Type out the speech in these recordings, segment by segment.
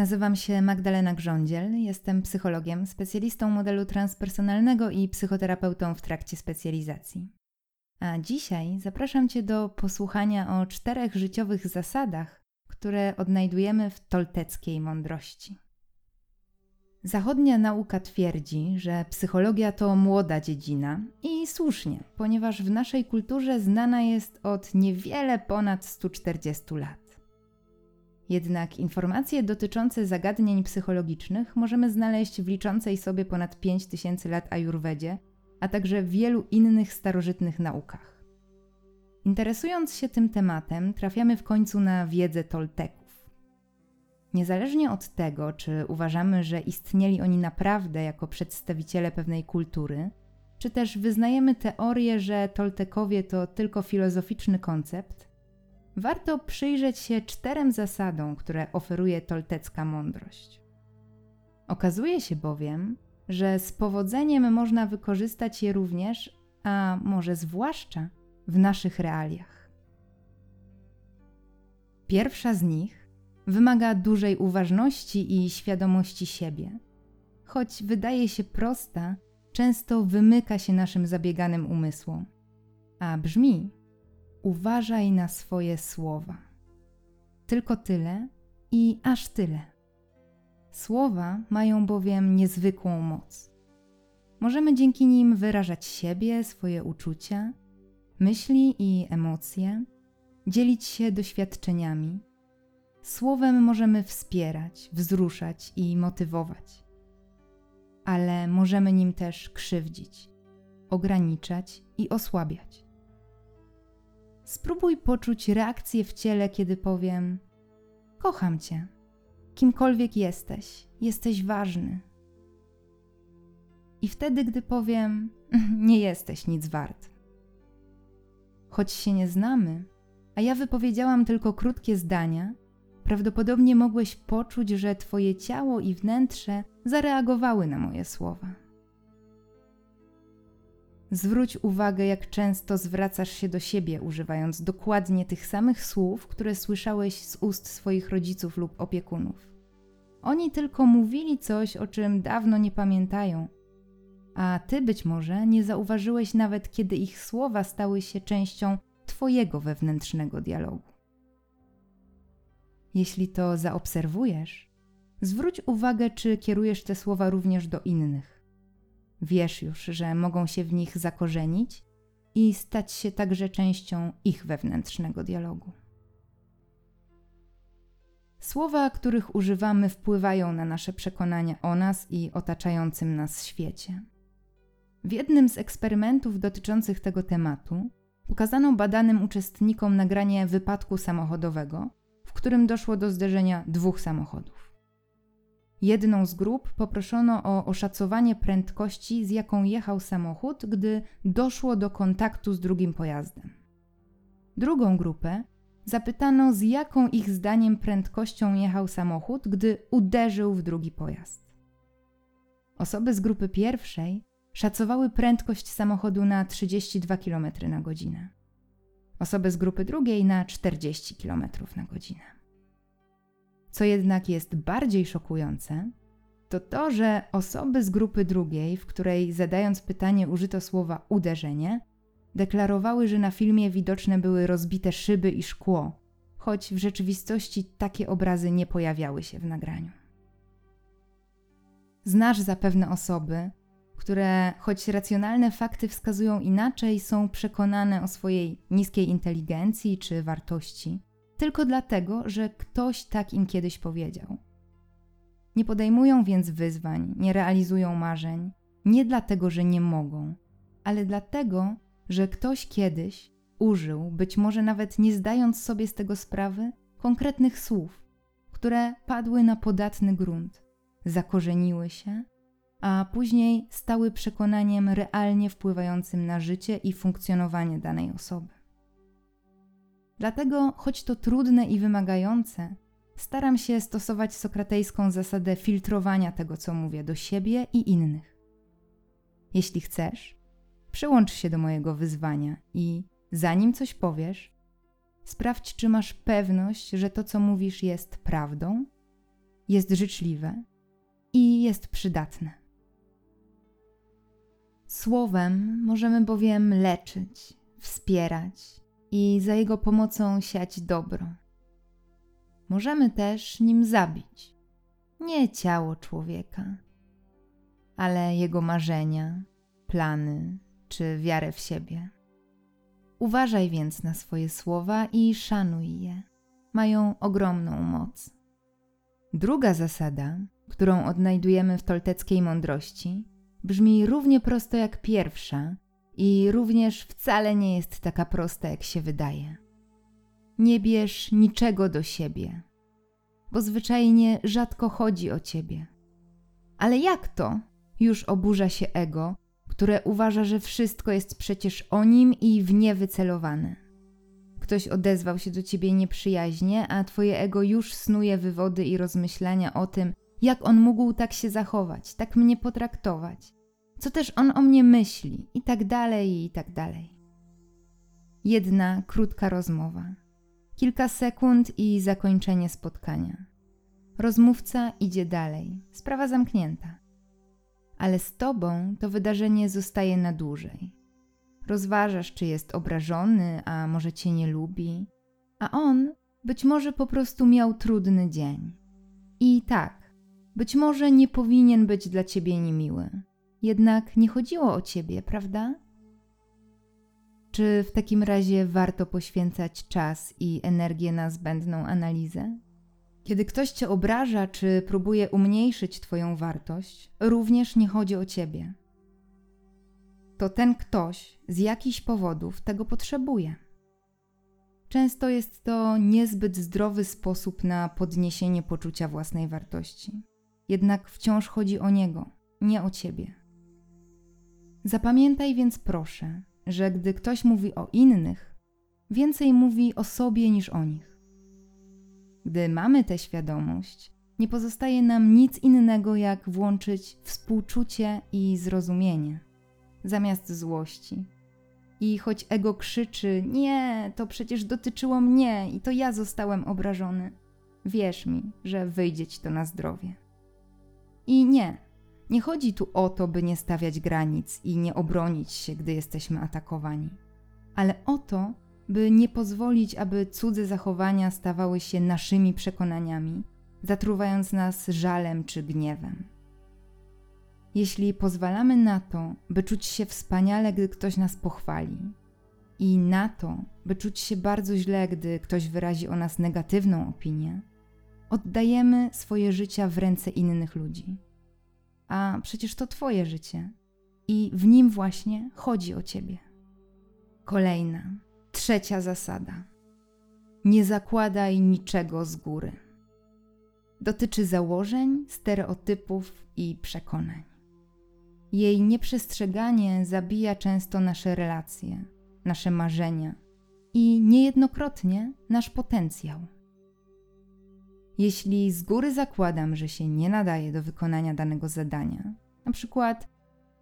Nazywam się Magdalena Grządziel, jestem psychologiem, specjalistą modelu transpersonalnego i psychoterapeutą w trakcie specjalizacji. A dzisiaj zapraszam Cię do posłuchania o czterech życiowych zasadach, które odnajdujemy w tolteckiej mądrości. Zachodnia nauka twierdzi, że psychologia to młoda dziedzina i słusznie, ponieważ w naszej kulturze znana jest od niewiele ponad 140 lat. Jednak informacje dotyczące zagadnień psychologicznych możemy znaleźć w liczącej sobie ponad 5000 lat ajurwedzie, a także w wielu innych starożytnych naukach. Interesując się tym tematem, trafiamy w końcu na wiedzę Tolteków. Niezależnie od tego, czy uważamy, że istnieli oni naprawdę jako przedstawiciele pewnej kultury, czy też wyznajemy teorię, że Toltekowie to tylko filozoficzny koncept, warto przyjrzeć się czterem zasadom, które oferuje toltecka mądrość. Okazuje się bowiem, że z powodzeniem można wykorzystać je również, a może zwłaszcza w naszych realiach. Pierwsza z nich wymaga dużej uważności i świadomości siebie. Choć wydaje się prosta, często wymyka się naszym zabieganym umysłom, a brzmi uważaj na swoje słowa. Tylko tyle i aż tyle. Słowa mają bowiem niezwykłą moc. Możemy dzięki nim wyrażać siebie, swoje uczucia, myśli i emocje, dzielić się doświadczeniami. Słowem możemy wspierać, wzruszać i motywować. Ale możemy nim też krzywdzić, ograniczać i osłabiać. Spróbuj poczuć reakcję w ciele, kiedy powiem: Kocham cię. Kimkolwiek jesteś, jesteś ważny. I wtedy, gdy powiem: Nie jesteś nic wart. Choć się nie znamy, a ja wypowiedziałam tylko krótkie zdania, prawdopodobnie mogłeś poczuć, że twoje ciało i wnętrze zareagowały na moje słowa. Zwróć uwagę, jak często zwracasz się do siebie, używając dokładnie tych samych słów, które słyszałeś z ust swoich rodziców lub opiekunów. Oni tylko mówili coś, o czym dawno nie pamiętają, a ty być może nie zauważyłeś nawet, kiedy ich słowa stały się częścią Twojego wewnętrznego dialogu. Jeśli to zaobserwujesz, zwróć uwagę, czy kierujesz te słowa również do innych. Wiesz już, że mogą się w nich zakorzenić i stać się także częścią ich wewnętrznego dialogu. Słowa, których używamy, wpływają na nasze przekonania o nas i otaczającym nas świecie. W jednym z eksperymentów dotyczących tego tematu pokazano badanym uczestnikom nagranie wypadku samochodowego, w którym doszło do zderzenia dwóch samochodów. Jedną z grup poproszono o oszacowanie prędkości, z jaką jechał samochód, gdy doszło do kontaktu z drugim pojazdem. Drugą grupę zapytano, z jaką ich zdaniem prędkością jechał samochód, gdy uderzył w drugi pojazd. Osoby z grupy pierwszej szacowały prędkość samochodu na 32 km na godzinę. Osoby z grupy drugiej na 40 km na godzinę. Co jednak jest bardziej szokujące, to to, że osoby z grupy drugiej, w której zadając pytanie użyto słowa uderzenie, deklarowały, że na filmie widoczne były rozbite szyby i szkło, choć w rzeczywistości takie obrazy nie pojawiały się w nagraniu. Znasz zapewne osoby, które, choć racjonalne fakty wskazują inaczej, są przekonane o swojej niskiej inteligencji czy wartości tylko dlatego, że ktoś tak im kiedyś powiedział. Nie podejmują więc wyzwań, nie realizują marzeń, nie dlatego, że nie mogą, ale dlatego, że ktoś kiedyś użył, być może nawet nie zdając sobie z tego sprawy, konkretnych słów, które padły na podatny grunt, zakorzeniły się, a później stały przekonaniem realnie wpływającym na życie i funkcjonowanie danej osoby. Dlatego, choć to trudne i wymagające, staram się stosować sokratejską zasadę filtrowania tego, co mówię do siebie i innych. Jeśli chcesz, przyłącz się do mojego wyzwania i zanim coś powiesz, sprawdź, czy masz pewność, że to, co mówisz, jest prawdą jest życzliwe i jest przydatne. Słowem możemy bowiem leczyć, wspierać i za jego pomocą siać dobro. Możemy też nim zabić nie ciało człowieka, ale jego marzenia, plany czy wiarę w siebie. Uważaj więc na swoje słowa i szanuj je. Mają ogromną moc. Druga zasada, którą odnajdujemy w tolteckiej mądrości, brzmi równie prosto jak pierwsza i również wcale nie jest taka prosta, jak się wydaje. Nie bierz niczego do siebie, bo zwyczajnie rzadko chodzi o ciebie. Ale jak to? Już oburza się ego, które uważa, że wszystko jest przecież o nim i w nie wycelowane. Ktoś odezwał się do ciebie nieprzyjaźnie, a twoje ego już snuje wywody i rozmyślania o tym, jak on mógł tak się zachować, tak mnie potraktować, co też on o mnie myśli, i tak dalej, i tak dalej. Jedna krótka rozmowa. Kilka sekund i zakończenie spotkania. Rozmówca idzie dalej, sprawa zamknięta. Ale z tobą to wydarzenie zostaje na dłużej. Rozważasz, czy jest obrażony, a może cię nie lubi, a on być może po prostu miał trudny dzień. I tak, być może nie powinien być dla ciebie niemiły. Jednak nie chodziło o ciebie, prawda? Czy w takim razie warto poświęcać czas i energię na zbędną analizę? Kiedy ktoś cię obraża czy próbuje umniejszyć twoją wartość, również nie chodzi o ciebie. To ten ktoś z jakichś powodów tego potrzebuje. Często jest to niezbyt zdrowy sposób na podniesienie poczucia własnej wartości. Jednak wciąż chodzi o niego, nie o ciebie. Zapamiętaj więc proszę, że gdy ktoś mówi o innych, więcej mówi o sobie niż o nich. Gdy mamy tę świadomość, nie pozostaje nam nic innego, jak włączyć współczucie i zrozumienie, zamiast złości. I choć ego krzyczy: Nie, to przecież dotyczyło mnie i to ja zostałem obrażony, wierz mi, że wyjdzie ci to na zdrowie. I nie, nie chodzi tu o to, by nie stawiać granic i nie obronić się, gdy jesteśmy atakowani, ale o to, by nie pozwolić, aby cudze zachowania stawały się naszymi przekonaniami, zatruwając nas żalem czy gniewem. Jeśli pozwalamy na to, by czuć się wspaniale, gdy ktoś nas pochwali, i na to, by czuć się bardzo źle, gdy ktoś wyrazi o nas negatywną opinię, oddajemy swoje życia w ręce innych ludzi. A przecież to Twoje życie i w nim właśnie chodzi o Ciebie. Kolejna, Trzecia zasada. Nie zakładaj niczego z góry. Dotyczy założeń, stereotypów i przekonań. Jej nieprzestrzeganie zabija często nasze relacje, nasze marzenia i niejednokrotnie nasz potencjał. Jeśli z góry zakładam, że się nie nadaje do wykonania danego zadania, na przykład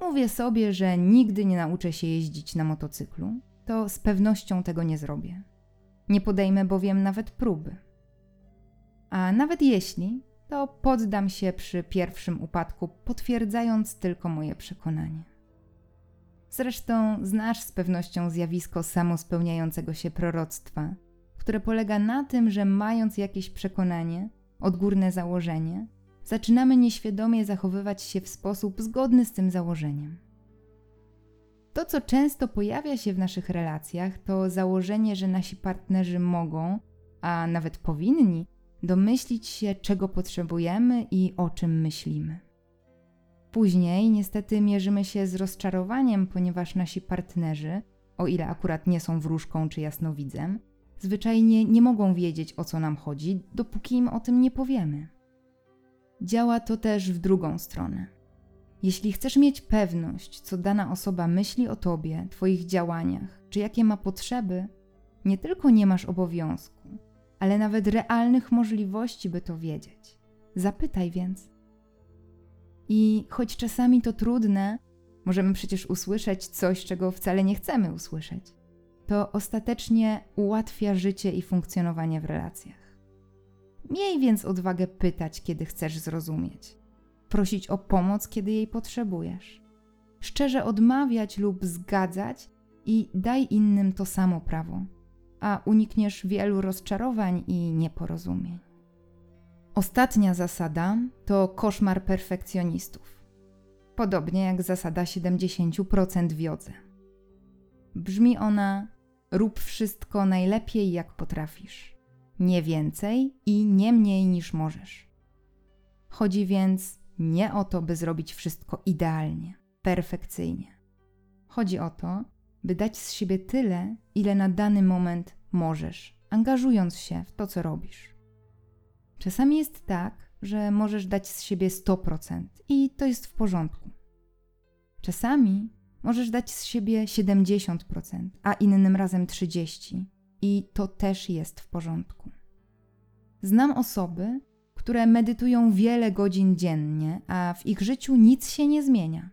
mówię sobie, że nigdy nie nauczę się jeździć na motocyklu, to z pewnością tego nie zrobię. Nie podejmę bowiem nawet próby. A nawet jeśli, to poddam się przy pierwszym upadku, potwierdzając tylko moje przekonanie. Zresztą znasz z pewnością zjawisko samospełniającego się proroctwa, które polega na tym, że mając jakieś przekonanie, odgórne założenie, zaczynamy nieświadomie zachowywać się w sposób zgodny z tym założeniem. To, co często pojawia się w naszych relacjach, to założenie, że nasi partnerzy mogą, a nawet powinni, domyślić się, czego potrzebujemy i o czym myślimy. Później niestety mierzymy się z rozczarowaniem, ponieważ nasi partnerzy, o ile akurat nie są wróżką czy jasnowidzem, zwyczajnie nie mogą wiedzieć o co nam chodzi, dopóki im o tym nie powiemy. Działa to też w drugą stronę. Jeśli chcesz mieć pewność, co dana osoba myśli o tobie, twoich działaniach, czy jakie ma potrzeby, nie tylko nie masz obowiązku, ale nawet realnych możliwości, by to wiedzieć. Zapytaj więc. I choć czasami to trudne, możemy przecież usłyszeć coś, czego wcale nie chcemy usłyszeć. To ostatecznie ułatwia życie i funkcjonowanie w relacjach. Miej więc odwagę pytać, kiedy chcesz zrozumieć, prosić o pomoc, kiedy jej potrzebujesz, szczerze odmawiać lub zgadzać i daj innym to samo prawo, a unikniesz wielu rozczarowań i nieporozumień. Ostatnia zasada to koszmar perfekcjonistów. Podobnie jak zasada 70% wiodze. Brzmi ona: rób wszystko najlepiej, jak potrafisz. Nie więcej i nie mniej niż możesz. Chodzi więc nie o to, by zrobić wszystko idealnie, perfekcyjnie. Chodzi o to, by dać z siebie tyle, ile na dany moment możesz, angażując się w to, co robisz. Czasami jest tak, że możesz dać z siebie 100% i to jest w porządku. Czasami możesz dać z siebie 70%, a innym razem 30% i to też jest w porządku. Znam osoby, które medytują wiele godzin dziennie, a w ich życiu nic się nie zmienia.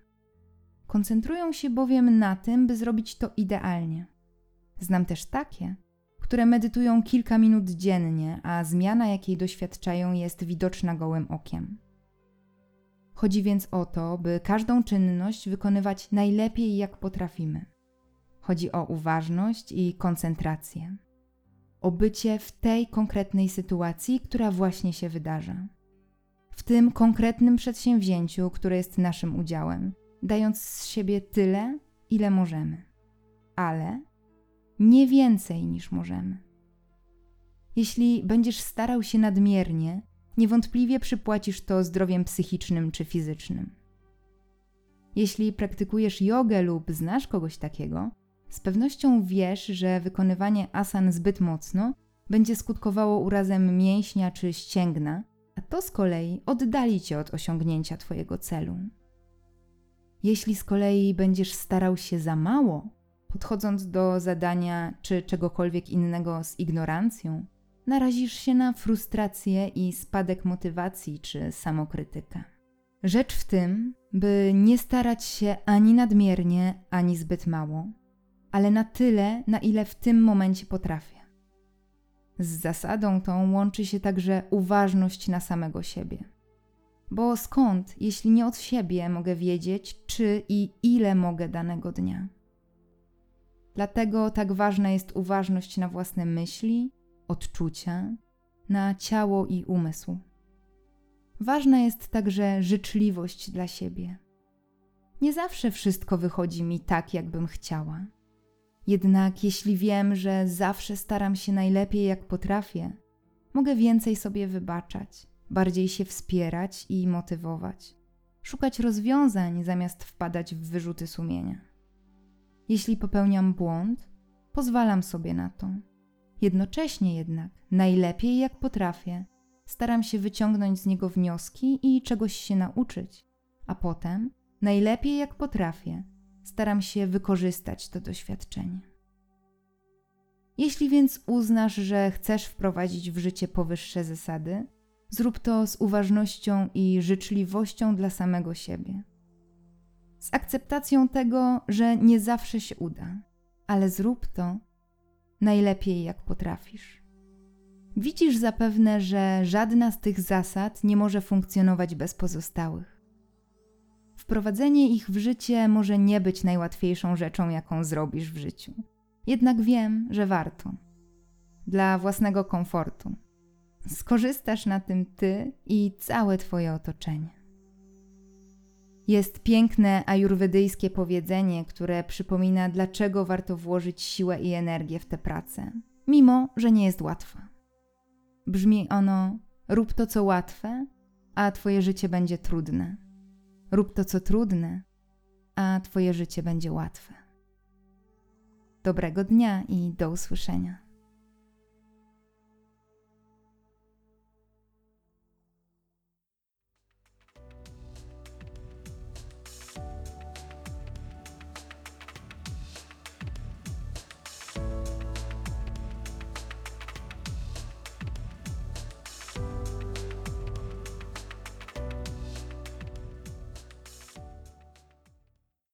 Koncentrują się bowiem na tym, by zrobić to idealnie. Znam też takie, które medytują kilka minut dziennie, a zmiana, jakiej doświadczają, jest widoczna gołym okiem. Chodzi więc o to, by każdą czynność wykonywać najlepiej, jak potrafimy. Chodzi o uważność i koncentrację. O bycie w tej konkretnej sytuacji, która właśnie się wydarza. W tym konkretnym przedsięwzięciu, które jest naszym udziałem, dając z siebie tyle, ile możemy. Ale nie więcej niż możemy. Jeśli będziesz starał się nadmiernie, niewątpliwie przypłacisz to zdrowiem psychicznym czy fizycznym. Jeśli praktykujesz jogę lub znasz kogoś takiego, z pewnością wiesz, że wykonywanie asan zbyt mocno będzie skutkowało urazem mięśnia czy ścięgna, a to z kolei oddali cię od osiągnięcia Twojego celu. Jeśli z kolei będziesz starał się za mało, podchodząc do zadania czy czegokolwiek innego z ignorancją, narazisz się na frustrację i spadek motywacji czy samokrytykę. Rzecz w tym, by nie starać się ani nadmiernie, ani zbyt mało, ale na tyle, na ile w tym momencie potrafię. Z zasadą tą łączy się także uważność na samego siebie. Bo skąd, jeśli nie od siebie, mogę wiedzieć, czy i ile mogę danego dnia? Dlatego tak ważna jest uważność na własne myśli, odczucia, na ciało i umysł. Ważna jest także życzliwość dla siebie. Nie zawsze wszystko wychodzi mi tak, jakbym chciała. Jednak jeśli wiem, że zawsze staram się najlepiej, jak potrafię, mogę więcej sobie wybaczać, bardziej się wspierać i motywować, szukać rozwiązań zamiast wpadać w wyrzuty sumienia. Jeśli popełniam błąd, pozwalam sobie na to. Jednocześnie jednak, najlepiej jak potrafię, staram się wyciągnąć z niego wnioski i czegoś się nauczyć, a potem, najlepiej jak potrafię, staram się wykorzystać to doświadczenie. Jeśli więc uznasz, że chcesz wprowadzić w życie powyższe zasady, zrób to z uważnością i życzliwością dla samego siebie. Z akceptacją tego, że nie zawsze się uda, ale zrób to najlepiej jak potrafisz. Widzisz zapewne, że żadna z tych zasad nie może funkcjonować bez pozostałych. Wprowadzenie ich w życie może nie być najłatwiejszą rzeczą, jaką zrobisz w życiu. Jednak wiem, że warto. Dla własnego komfortu. Skorzystasz na tym ty i całe twoje otoczenie. Jest piękne ajurwedyjskie powiedzenie, które przypomina, dlaczego warto włożyć siłę i energię w tę pracę, mimo że nie jest łatwa. Brzmi ono: rób to, co łatwe, a twoje życie będzie trudne. Rób to, co trudne, a twoje życie będzie łatwe. Dobrego dnia i do usłyszenia.